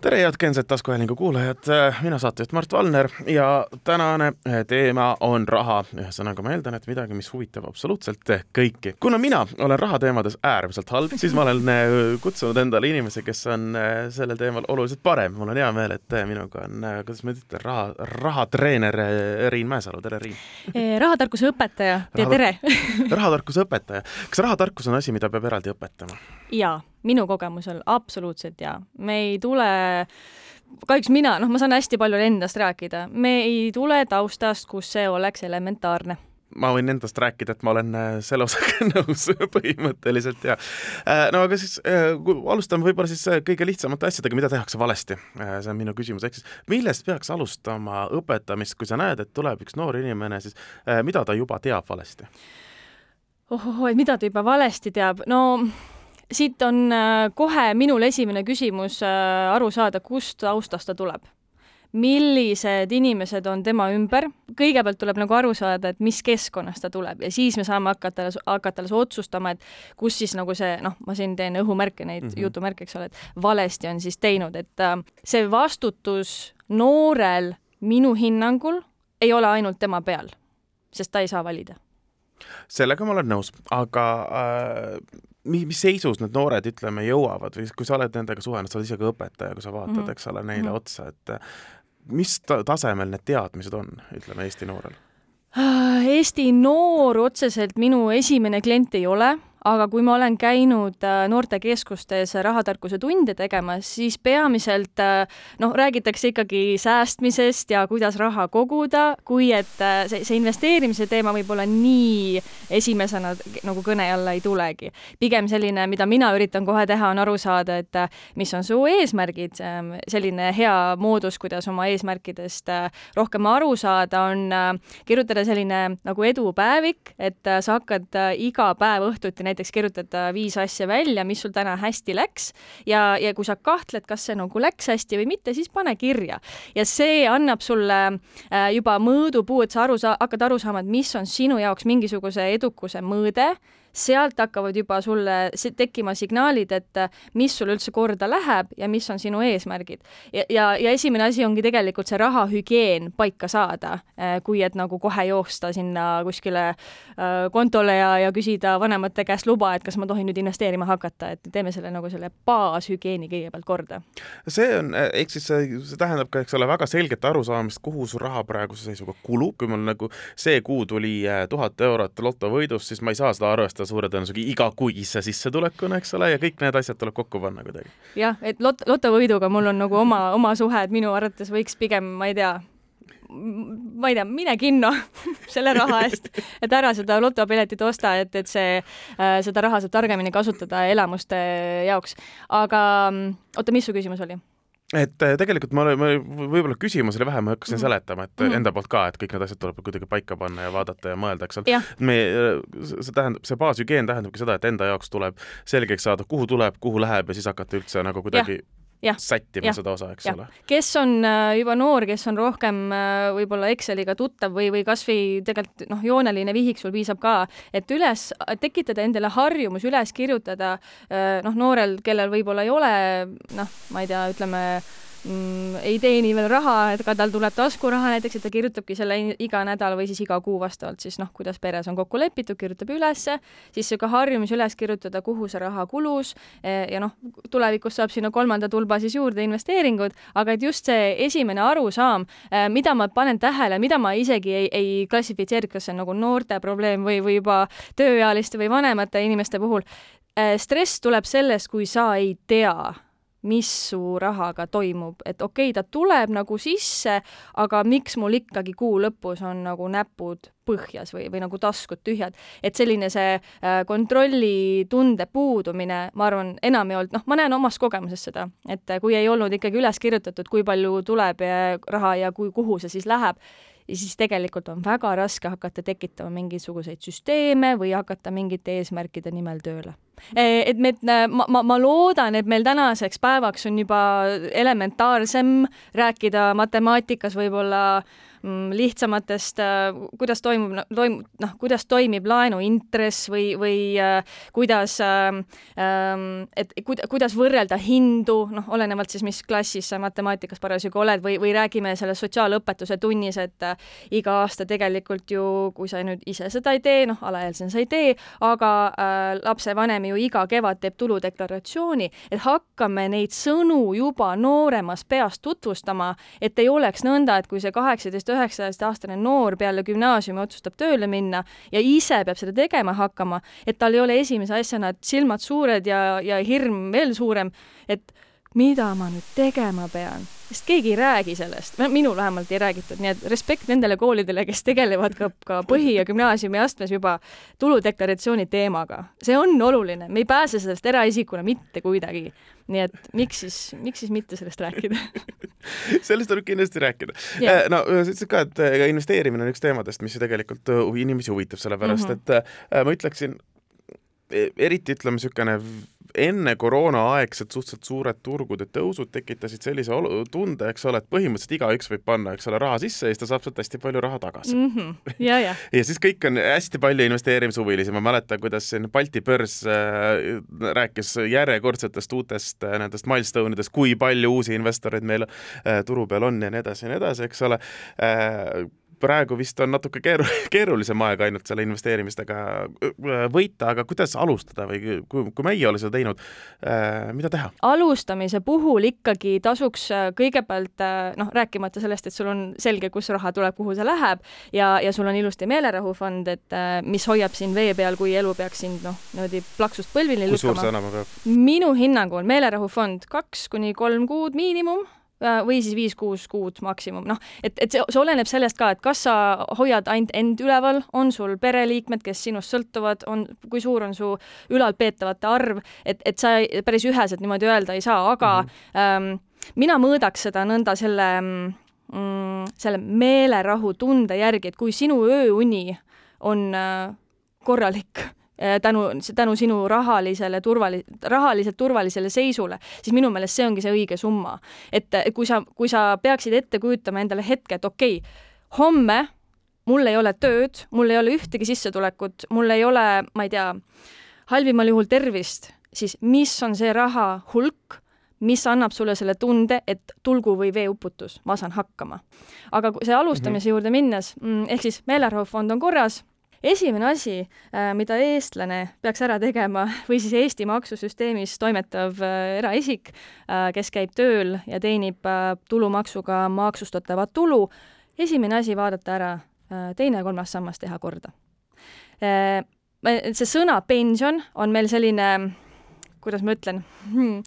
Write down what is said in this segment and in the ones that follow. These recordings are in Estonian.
tere, head Genset taskuhäälingu kuulajad, mina saatejuht Mart Valner ja tänane teema on raha. ühesõnaga, ma eeldan, et midagi, mis huvitab absoluutselt kõiki. kuna mina olen rahateemades äärmiselt halb, siis ma olen äh, kutsunud endale inimese, kes on äh, sellel teemal oluliselt parem. mul on hea meel, et minuga on, äh, kuidas ma ütlen, raha, rahatreener Riin Mäesalu, tere Riin! rahatarkuse õpetaja, tere! rahatarkuse õpetaja. kas rahatarkus on asi, mida peab eraldi õpetama? jaa minu kogemusel absoluutselt jaa. me ei tule, kahjuks mina, noh, ma saan hästi palju endast rääkida, me ei tule taustast, kus see oleks elementaarne ma võin endast rääkida, et ma olen äh, selle osaga nõus põhimõtteliselt ja äh, no aga siis äh, alustame võib-olla siis kõige lihtsamate asjadega, mida tehakse valesti. see on minu küsimus, ehk siis millest peaks alustama õpetamist, kui sa näed, et tuleb üks noor inimene, siis mida ta juba teab valesti? ohoh, et mida ta juba valesti teab, no siit on äh, kohe minul esimene küsimus äh, aru saada, kust taustast ta tuleb. millised inimesed on tema ümber, kõigepealt tuleb nagu aru saada, et mis keskkonnast ta tuleb ja siis me saame hakata, hakata otsustama, et kus siis nagu see, noh, ma siin teen õhumärke, neid mm -hmm. jutumärke, eks ole, et valesti on siis teinud, et äh, see vastutus noorel minu hinnangul ei ole ainult tema peal, sest ta ei saa valida sellega ma olen nõus, aga äh, mis, mis seisus need noored, ütleme, jõuavad või kui sa oled nendega suhelnud, sa oled ise ka õpetaja, kui sa vaatad mm, -hmm. eks ole, neile mm -hmm. otsa, et mis ta tasemel need teadmised on, ütleme, Eesti noorel? Eesti noor otseselt minu esimene klient ei ole aga kui ma olen käinud äh, noortekeskustes rahatarkuse tunde tegemas, siis peamiselt äh, noh, räägitakse ikkagi säästmisest ja kuidas raha koguda, kui et äh, see, see investeerimise teema võib-olla nii esimesena nagu kõne alla ei tulegi. pigem selline, mida mina üritan kohe teha, on aru saada, et mis on su eesmärgid, ähm, selline hea moodus, kuidas oma eesmärkidest rohkem aru saada, on kirjutada selline nagu edupäevik, et sa hakkad iga päev õhtuti näiteks kirjutada viis asja välja, mis sul täna hästi läks ja, ja kui sa kahtled, kas see nagu läks hästi või mitte, siis pane kirja. ja see annab sulle äh, juba mõõdupuu, et sa aru saa-, hakkad aru saama, et mis on sinu jaoks mingisuguse edukuse mõõde sealt hakkavad juba sulle tekkima signaalid, et mis sul üldse korda läheb ja mis on sinu eesmärgid. ja, ja, ja esimene asi ongi tegelikult see rahahügieen paika saada, äh, kui et nagu kohe joosta sinna kuskile äh, kontole ja, ja küsida vanemate käest luba, et kas ma tohin nüüd investeerima hakata, et teeme selle nagu selle baashügieeni kõigepealt korda. see on, ehk siis see, see tähendab ka, eks ole, väga selget arusaamist, kuhu su raha praeguse seisuga kulub, kui mul nagu see kuu tuli tuhat eurot lotovõidust, siis ma ei saa seda arvestada suure tõenäosusega igakuise sissetulekuna, eks ole, ja kõik need asjad tuleb kokku panna kuidagi. jah, et lot-, lotovõiduga mul on nagu oma, oma suhe, et minu arvates võiks pigem, ma ei tea, ma ei tea, mine kinno selle raha eest, et ära seda lotopiletit osta, et, et see äh,, seda raha saab targemini kasutada elamuste jaoks. aga oota, mis su küsimus oli? Et äh, tegelikult ma, ma võib-olla küsimus oli vähe, ma hakkasin mm seletama, et mm enda poolt ka, et kõik need asjad tuleb kuidagi paika panna ja vaadata ja mõelda, eks ole. me, see tähendab, see baashügieen tähendabki seda, et enda jaoks tuleb selgeks saada, kuhu tuleb, kuhu läheb ja siis hakata üldse nagu kuidagi ja sättima seda osa, eks ja. ole. kes on äh, juba noor, kes on rohkem äh, võib-olla Exceliga tuttav või, või kasvõi tegelikult noh, jooneline vihik sul piisab ka, et üles, tekitada endale harjumus üles kirjutada äh, noh, noorel, kellel võib-olla ei ole noh, ma ei tea, ütleme mm, ei teeni veel raha, et ka tal tuleb taskuraha näiteks, et ta kirjutabki selle iga nädal või siis iga kuu vastavalt siis noh, kuidas peres on kokku lepitud, kirjutab ülesse, siis niisugune harjumus üles kirjutada, kuhu see raha kulus eh, ja noh, tulevikus saab sinna kolmanda tulba siis juurde investeeringud, aga et just see esimene arusaam, eh, mida ma panen tähele, mida ma isegi ei, ei klassifitseeri, kas see on nagu noorte probleem või, või juba tööealiste või vanemate inimeste puhul, eh, stress tuleb sellest, kui sa ei tea mis su rahaga toimub, et okei okay,, ta tuleb nagu sisse, aga miks mul ikkagi kuu lõpus on nagu näpud põhjas või, või nagu taskud tühjad. et selline see äh, kontrollitunde puudumine, ma arvan, enam ei olnud, noh, ma näen omast kogemusest seda, et kui ei olnud ikkagi üles kirjutatud, kui palju tuleb ja raha ja kui, kuhu see siis läheb, ja siis tegelikult on väga raske hakata tekitama mingisuguseid süsteeme või hakata mingite eesmärkide nimel tööle et me, ma, ma, ma loodan, et meil tänaseks päevaks on juba elementaarsem rääkida matemaatikas võib-olla äh, Mm, lihtsamatest, äh, kuidas toimub, toimub, noh, kuidas toimib laenuintress või, või äh, kuidas äh,, et kuida-, kuidas võrrelda hindu, noh, olenevalt siis, mis klassis sa matemaatikas parasjagu oled või, või räägime selles sotsiaalõpetuse tunnis, et äh, iga aasta tegelikult ju, kui sa nüüd ise seda ei tee, noh, alaealisena sa ei tee, aga äh, lapsevanem ju iga kevad teeb tuludeklaratsiooni, et hakkame neid sõnu juba nooremas peas tutvustama, et ei oleks nõnda, et kui see kaheksateist üheksateistaastane noor peale gümnaasiumi otsustab tööle minna ja ise peab seda tegema hakkama, et tal ei ole esimese asjana silmad suured ja, ja hirm veel suurem, et mida ma nüüd tegema pean, sest keegi ei räägi sellest, minul vähemalt ei räägitud, nii et respekt nendele koolidele, kes tegelevad ka, ka põhi- ja gümnaasiumiastmes juba tuludeklaratsiooni teemaga. see on oluline, me ei pääse sellest eraisikuna mitte kuidagi. nii et miks siis, miks siis mitte sellest rääkida? Sellest tuleb kindlasti rääkida. Yeah.. no sa ütlesid ka, et investeerimine on üks teemadest, mis ju tegelikult inimesi huvitab, sellepärast mm -hmm. et ma ütleksin, e-, eriti ütleme, niisugune enne koroonaaegsed suhteliselt suured turgude tõusud tekitasid sellise olu-, tunde, eks ole, et põhimõtteliselt igaüks võib panna, eks ole, raha sisse ja siis ta saab sealt hästi palju raha tagasi mm. -hmm. ja, ja. ja siis kõik on hästi palju investeerimishuvilisi, ma mäletan, kuidas siin Balti börs äh, rääkis järjekordsetest uutest äh, nendest milstone idest, kui palju uusi investoreid meil äh, turu peal on ja nii edasi ja nii edasi, eks ole äh, praegu vist on natuke keeru-, keerulisem aeg ainult selle investeerimistega võita, aga kuidas alustada või kui, kui meie ei ole seda teinud äh,, mida teha? alustamise puhul ikkagi tasuks kõigepealt noh, rääkimata sellest, et sul on selge, kus raha tuleb, kuhu see läheb ja, ja sul on ilusti meelerahufond, et mis hoiab sind vee peal, kui elu peaks sind noh, niimoodi plaksust põlvili lükkama. minu hinnangul meelerahufond kaks kuni kolm kuud miinimum Äh, või siis viis-kuus kuud maksimum, noh, et, et see, see oleneb sellest ka, et kas sa hoiad ainult end üleval, on sul pereliikmed, kes sinust sõltuvad, on, kui suur on su ülalpeetavate arv, et, et sa päris üheselt niimoodi öelda ei saa, aga mm -hmm. ähm, mina mõõdaks seda nõnda selle mm, selle meelerahu tunde järgi, et kui sinu ööuni on äh, korralik Äh, tänu, tänu sinu rahalisele turvali-, rahaliselt turvalisele seisule, siis minu meelest see ongi see õige summa. et kui sa, kui sa peaksid ette kujutama endale hetke, et okei okay,, homme mul ei ole tööd, mul ei ole ühtegi sissetulekut, mul ei ole, ma ei tea, halvimal juhul tervist, siis mis on see raha hulk, mis annab sulle selle tunde, et tulgu või veeuputus, ma saan hakkama. aga see alustamise mm -hmm. juurde minnes, mm, ehk siis meelerahufond on korras, esimene asi, äh, mida eestlane peaks ära tegema või siis Eesti maksusüsteemis toimetav äh, eraisik, äh, kes käib tööl ja teenib tulumaksuga maksustatavat tulu, esimene asi vaadata ära teine ja kolmas sammas teha korda. see sõna pension on meil selline kuidas ma ütlen hmm.,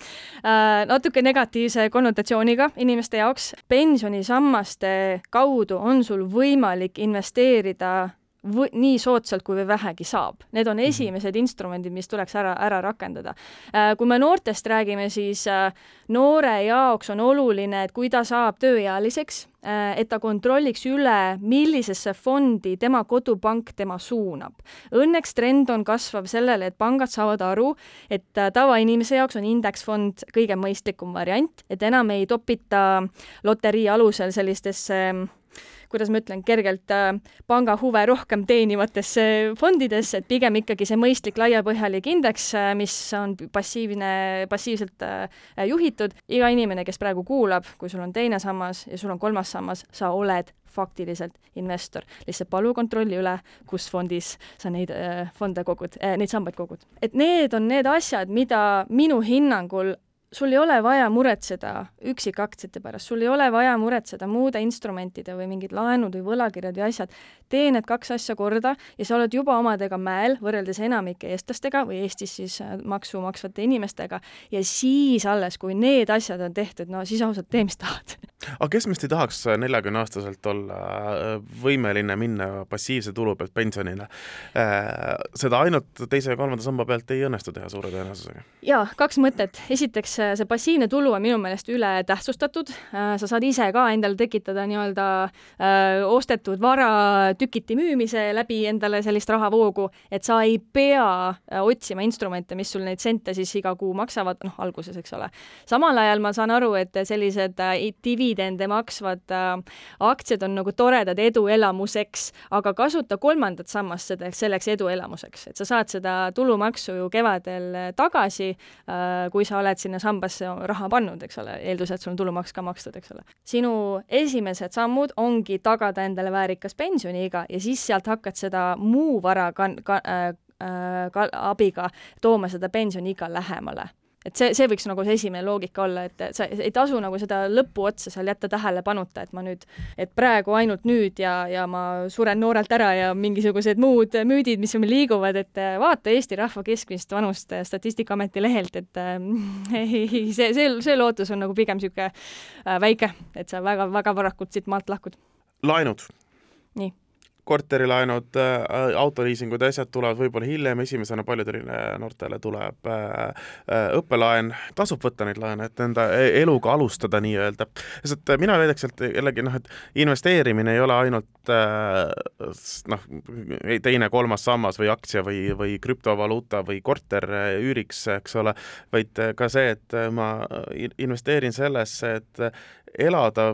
natuke negatiivse konnotatsiooniga inimeste jaoks. pensionisammaste kaudu on sul võimalik investeerida või, nii soodsalt, kui vähegi saab. Need on mhm. esimesed instrumendid, mis tuleks ära, ära rakendada. Äh, kui me noortest räägime, siis äh, noore jaoks on oluline, et kui ta saab tööealiseks, äh, et ta kontrolliks üle, millisesse fondi tema kodupank tema suunab. Õnneks trend on kasvav sellele, et pangad saavad aru, et tavainimese jaoks on indeksfond kõige mõistlikum variant, et enam ei topita loterii alusel sellistesse kuidas ma ütlen, kergelt äh, panga huve rohkem teenivatesse fondidesse, et pigem ikkagi see mõistlik laiapõhjalik indeks, äh, mis on passiivne, passiivselt äh, juhitud. iga inimene, kes praegu kuulab, kui sul on teine sammas ja sul on kolmas sammas, sa oled faktiliselt investor. lihtsalt palu kontrolli üle, kus fondis sa neid äh, fonde kogud äh,, neid sambaid kogud. et need on need asjad, mida minu hinnangul sul ei ole vaja muretseda üksikaktsiate pärast, sul ei ole vaja muretseda muude instrumentide või mingid laenud või võlakirjad või asjad. tee need kaks asja korda ja sa oled juba omadega mäel võrreldes enamike eestlastega või Eestis siis äh, maksu maksvate inimestega ja siis alles, kui need asjad on tehtud, no siis ausalt tee, mis tahad aga kes meist ei tahaks neljakümne aastaselt olla äh, võimeline minna passiivse tulu pealt pensionile? Äh, seda ainult teise ja kolmanda samba pealt ei õnnestu teha suure tõenäosusega. jaa, kaks mõtet. esiteks, see passiivne tulu on minu meelest ületähtsustatud. Äh, sa saad ise ka endale tekitada nii-öelda öö, ostetud vara tükiti müümise läbi endale sellist rahavoogu, et sa ei pea otsima instrumente, mis sul neid sente siis iga kuu maksavad, noh, alguses, eks ole. samal ajal ma saan aru, et sellised divi dividende maksvad äh, aktsiad on nagu toredad eduelamuseks, aga kasuta kolmandat sammast selleks, selleks eduelamuseks, et sa saad seda tulumaksu ju kevadel äh, tagasi äh,, kui sa oled sinna sambasse raha pannud, eks ole, eeldusel, et sul on tulumaks ka makstud, eks ole. sinu esimesed sammud ongi tagada endale väärikas pensioniiga ja siis sealt hakkad seda muu vara kan-, ka- äh,, äh, ka, abiga tooma seda pensioniiga lähemale et see, see võiks nagu see esimene loogika olla, et sa ei tasu nagu seda lõpuotsa seal jätta tähelepanuta, et ma nüüd, et praegu ainult nüüd ja, ja ma suren noorelt ära ja mingisugused muud müüdid, mis meil liiguvad, et vaata Eesti rahva keskmist vanust Statistikaameti lehelt, et äh, ei, see, see, see lootus on nagu pigem niisugune äh, väike, et sa väga-väga varakult siit maalt lahkud. laenud. nii korterilaenud äh,, autoliisingud ja asjad tulevad võib-olla hiljem, esimesena paljudele noortele tuleb äh, äh, õppelaen, tasub võtta neid laene, et enda e-, eluga alustada nii-öelda. sest äh, mina väidaks, et jällegi noh, et investeerimine ei ole ainult äh, noh, teine-kolmas sammas või aktsia või, või krüptovaluuta või korter äh, üüriks, eks ole, vaid ka see, et ma investeerin sellesse, et elada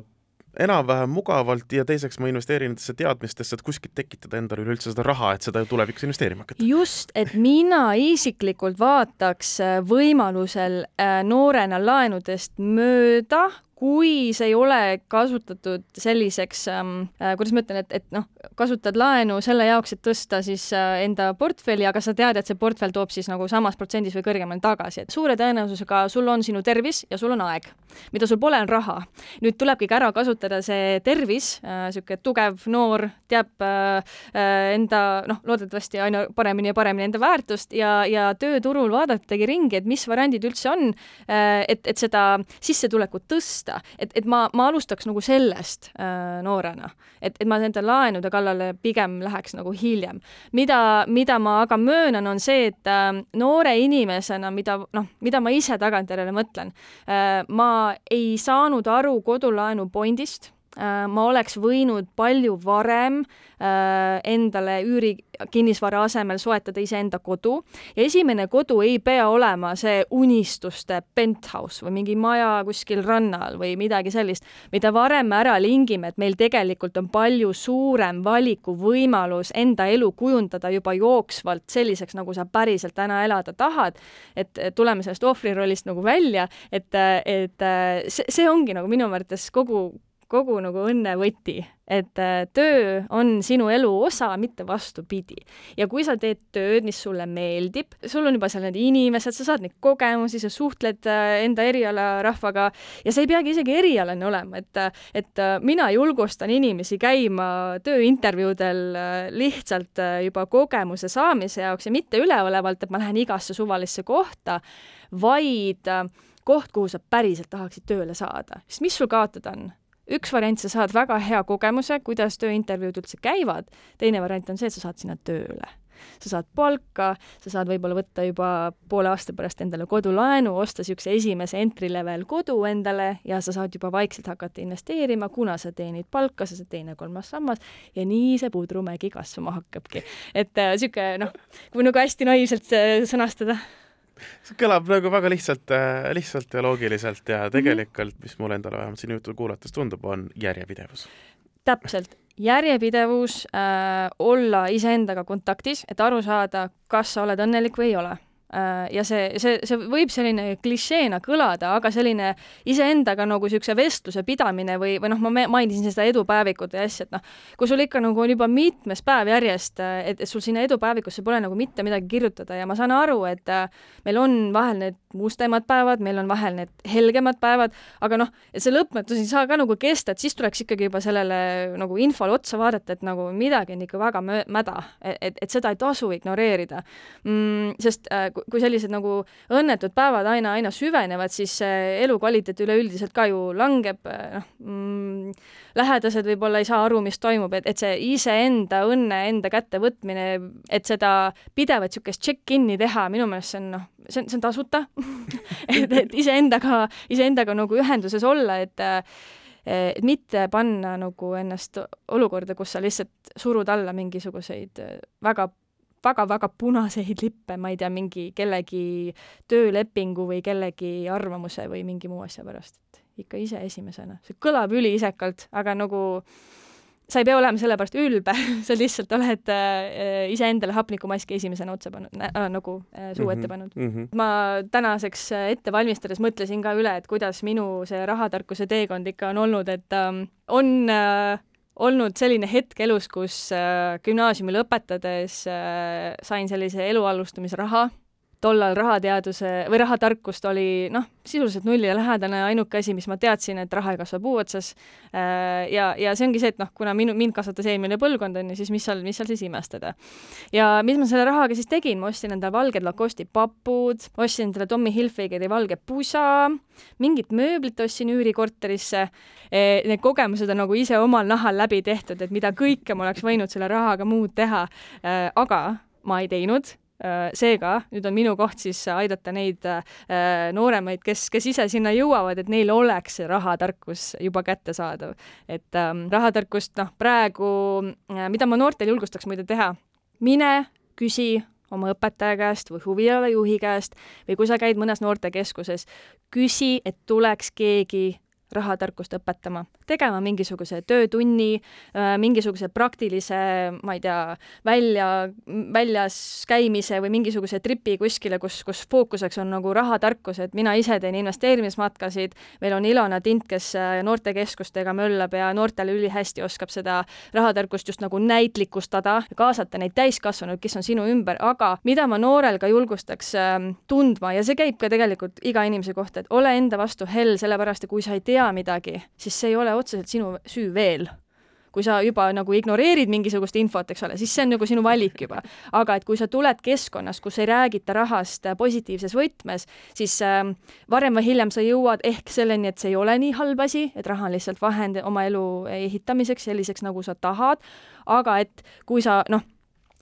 enam-vähem mugavalt ja teiseks ma investeerin nendesse teadmistesse, et kuskilt tekitada endale üleüldse seda raha, et seda tulevikus investeerima hakata. just, et mina isiklikult vaataks äh, võimalusel äh, noorena laenudest mööda, kui see ei ole kasutatud selliseks ähm,, äh, kuidas ma ütlen, et, et noh, kasutad laenu selle jaoks, et tõsta siis äh, enda portfelli, aga sa tead, et see portfell toob siis nagu samas protsendis või kõrgemal tagasi, et suure tõenäosusega sul on sinu tervis ja sul on aeg. mida sul pole, on raha. nüüd tulebki ka ära kasutada see tervis äh,, niisugune tugev noor, teab äh, äh, enda noh, loodetavasti aina paremini ja paremini enda väärtust ja, ja tööturul vaadatagi ringi, et mis variandid üldse on äh,, et, et seda sissetulekut tõsta, mõista, et, et ma, ma alustaks nagu sellest äh, noorena, et, et ma nende laenude kallale pigem läheks nagu hiljem. mida, mida ma aga möönan, on see, et äh, noore inimesena, mida noh, mida ma ise tagantjärele mõtlen äh,, ma ei saanud aru kodulaenu pointist ma oleks võinud palju varem äh, endale üüri kinnisvara asemel soetada iseenda kodu ja esimene kodu ei pea olema see unistuste penthouse või mingi maja kuskil rannal või midagi sellist, mida varem me ära lingime, et meil tegelikult on palju suurem valikuvõimalus enda elu kujundada juba jooksvalt selliseks, nagu sa päriselt täna elada tahad. et tuleme sellest ohvrirollist nagu välja, et, et see, see ongi nagu minu mõttes kogu kogu nagu õnne võti, et äh, töö on sinu elu osa, mitte vastupidi. ja kui sa teed tööd, mis sulle meeldib, sul on juba seal need inimesed, sa saad neid kogemusi, sa suhtled äh, enda eriala rahvaga ja see ei peagi isegi erialane olema, et, et äh, mina julgustan inimesi käima tööintervjuudel lihtsalt juba kogemuse saamise jaoks ja mitte üleolevalt, et ma lähen igasse suvalisse kohta, vaid koht, kuhu sa päriselt tahaksid tööle saada, sest mis sul kaotada on? Üks variant, sa saad väga hea kogemuse, kuidas tööintervjuud üldse käivad, teine variant on see, et sa saad sinna tööle. Sa saad palka, sa saad võib-olla võtta juba poole aasta pärast endale kodulaenu, osta niisuguse esimese entry level kodu endale ja sa saad juba vaikselt hakata investeerima, kuna sa teenid palka, sa saad teine-kolmas sammas ja nii see pudrumägi kasvama hakkabki. et niisugune äh, noh, kui nagu hästi naiivselt äh, sõnastada see kõlab nagu väga lihtsalt, äh, lihtsalt ja loogiliselt ja mhm. tegelikult, mis mulle endale vähemalt sinu juttu kuulates tundub, on järjepidevus. täpselt, järjepidevus äh,, olla iseendaga kontaktis, et aru saada, kas sa oled õnnelik või ei ole ja see, see, see võib selline klišeena kõlada, aga selline iseendaga nagu niisuguse vestluse pidamine või, või noh, ma mainisin seda edupäevikut ja asja, et noh, kui sul ikka nagu on juba mitmes päev järjest, et, et sul sinna edupäevikusse pole nagu mitte midagi kirjutada ja ma saan aru, et äh, meil on vahel need mustemad päevad, meil on vahel need helgemad päevad, aga noh, et see lõpmatus ei saa ka nagu kesta, et siis tuleks ikkagi juba sellele nagu infole otsa vaadata, et nagu midagi on ikka väga mäda, et, et, et seda ei tasu ignoreerida mm,. sest äh, kui sellised nagu õnnetud päevad aina, aina süvenevad, siis elukvaliteet üleüldiselt ka ju langeb, noh mm,, lähedased võib-olla ei saa aru, mis toimub, et, et see iseenda õnne enda kätte võtmine, et seda pidevat niisugust check-in'i teha, minu meelest see on noh, see on, see on tasuta et, et iseendaga, iseendaga nagu ühenduses olla, et et mitte panna nagu ennast olukorda, kus sa lihtsalt surud alla mingisuguseid väga väga-väga punaseid lippe, ma ei tea, mingi kellegi töölepingu või kellegi arvamuse või mingi muu asja pärast, et ikka ise esimesena. see kõlab üliisekalt, aga nagu sa ei pea olema selle pärast ülbe sa lihtsalt oled äh, iseendale hapnikumaski esimesena otsa pannud äh,, nagu äh, suu ette mhm, pannud mm. -hmm. ma tänaseks äh, ette valmistades mõtlesin ka üle, et kuidas minu see rahatarkuse teekond ikka on olnud, et äh, on äh, olnud selline hetk elus, kus äh, gümnaasiumi lõpetades äh, sain sellise elu alustamise raha tollal rahateaduse või rahatarkust oli noh, sisuliselt nullile lähedane, ainuke asi, mis ma teadsin, et raha ei kasva puu otsas. Äh, ja, ja see ongi see, et noh, kuna minu, mind kasvatas eelmine põlvkond, on ju, siis mis seal, mis seal siis imestada. ja mis ma selle rahaga siis tegin, ma ostsin endale valged Lacoste'i papud, ostsin endale Tommy Hilfigeri valge pusa, mingit mööblit ostsin üürikorterisse. E, need kogemused on nagu ise omal nahal läbi tehtud, et mida kõike ma oleks võinud selle rahaga muud teha, äh, aga ma ei teinud seega nüüd on minu koht siis aidata neid äh, nooremaid, kes, kes ise sinna jõuavad, et neil oleks see rahatarkus juba kättesaadav. et ähm, rahatarkust, noh, praegu, äh, mida ma noortel julgustaks muide teha, mine küsi oma õpetaja käest või huvialajuhi käest või kui sa käid mõnes noortekeskuses, küsi, et tuleks keegi rahatarkust õpetama, tegema mingisuguse töötunni, äh, mingisuguse praktilise, ma ei tea, välja, väljas käimise või mingisuguse tripi kuskile, kus, kus fookuseks on nagu rahatarkus, et mina ise teen investeerimismatkasid, meil on Ilona Tint, kes äh, noortekeskustega möllab ja noortele ülihästi oskab seda rahatarkust just nagu näitlikustada, kaasata neid täiskasvanuid, kes on sinu ümber, aga mida ma noorel ka julgustaks äh, tundma ja see käib ka tegelikult iga inimese kohta, et ole enda vastu hell, sellepärast et kui sa ei tea, tea midagi, siis see ei ole otseselt sinu süü veel kui sa juba nagu ignoreerid mingisugust infot, eks ole, siis see on nagu sinu valik juba. aga et kui sa tuled keskkonnast, kus ei räägita rahast positiivses võtmes, siis äh, varem või hiljem sa jõuad ehk selleni, et see ei ole nii halb asi, et raha on lihtsalt vahend oma elu ehitamiseks selliseks, nagu sa tahad, aga et kui sa noh,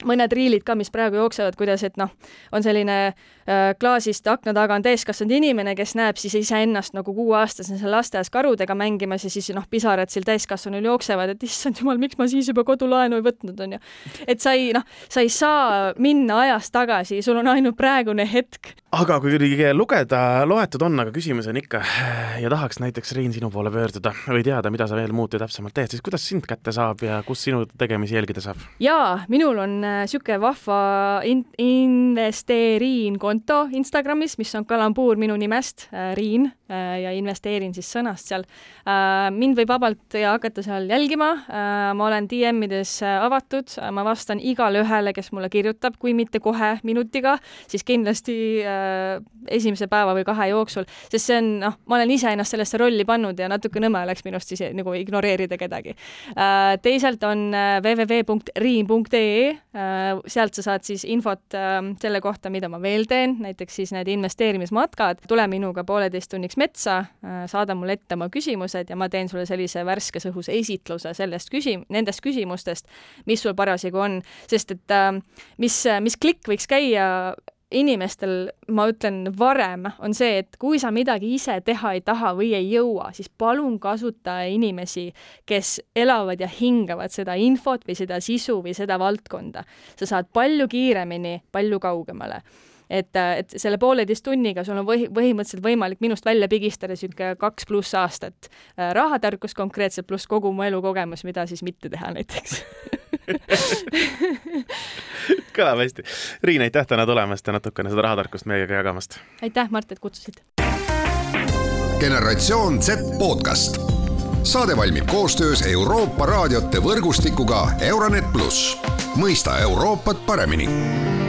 mõned riilid ka, mis praegu jooksevad, kuidas, et noh, on selline äh, klaasist akna taga on täiskasvanud inimene, kes näeb siis iseennast nagu kuueaastasena seal lasteaias karudega mängimas ja siis noh, pisarad seal täiskasvanul jooksevad, et issand jumal, miks ma siis juba kodulaenu ei võtnud, on ju. et sa ei noh, sa ei saa minna ajas tagasi, sul on ainult praegune hetk. aga kui lugeda, loetud on, aga küsimus on ikka ja tahaks näiteks Rein sinu poole pöörduda või teada, mida sa veel muud ja täpsemalt teed, siis kuidas sind kätte saab ja kus sinu tegemisi jälgida saab? jaa, minul on niisugune äh, vahva in-, investeeriin konto Instagramis, mis on kalambuur minu nimest, äh, Riin, ja investeerin siis sõnast seal. mind võib vabalt hakata seal jälgima, ma olen DM-ides avatud, ma vastan igale ühele, kes mulle kirjutab, kui mitte kohe minutiga, siis kindlasti esimese päeva või kahe jooksul, sest see on, noh, ma olen ise ennast sellesse rolli pannud ja natuke nõme oleks minust siis nagu ignoreerida kedagi. teisalt on www.riin.ee Äh, sealt sa saad siis infot selle kohta, mida ma veel teen, näiteks siis need investeerimismatkad, tule minuga pooleteist tunniks metsa, äh, saada mulle ette oma küsimused ja ma teen sulle sellise värskes õhus esitluse sellest küsim-, nendest küsimustest, mis sul parasjagu on, sest et ähm, mis, mis klikk võiks käia inimestel, ma ütlen varem, on see, et kui sa midagi ise teha ei taha või ei jõua, siis palun kasuta inimesi, kes elavad ja hingavad seda infot või seda sisu või seda valdkonda. sa saad palju kiiremini palju kaugemale et, et selle pooleteist tunniga sul on põhi, põhimõtteliselt võimalik minust välja pigistada niisugune kaks pluss aastat äh, rahatarkus konkreetselt, pluss kogu mu elukogemus, mida siis mitte teha näiteks kõlab hästi. Riin, aitäh täna tulemast ja natukene seda rahatarkust meiega jagamast. aitäh, Mart, et kutsusid. generatsioon Z podcast. saade valmib koostöös Euroopa raadiote võrgustikuga Euronet pluss, mõista Euroopat paremini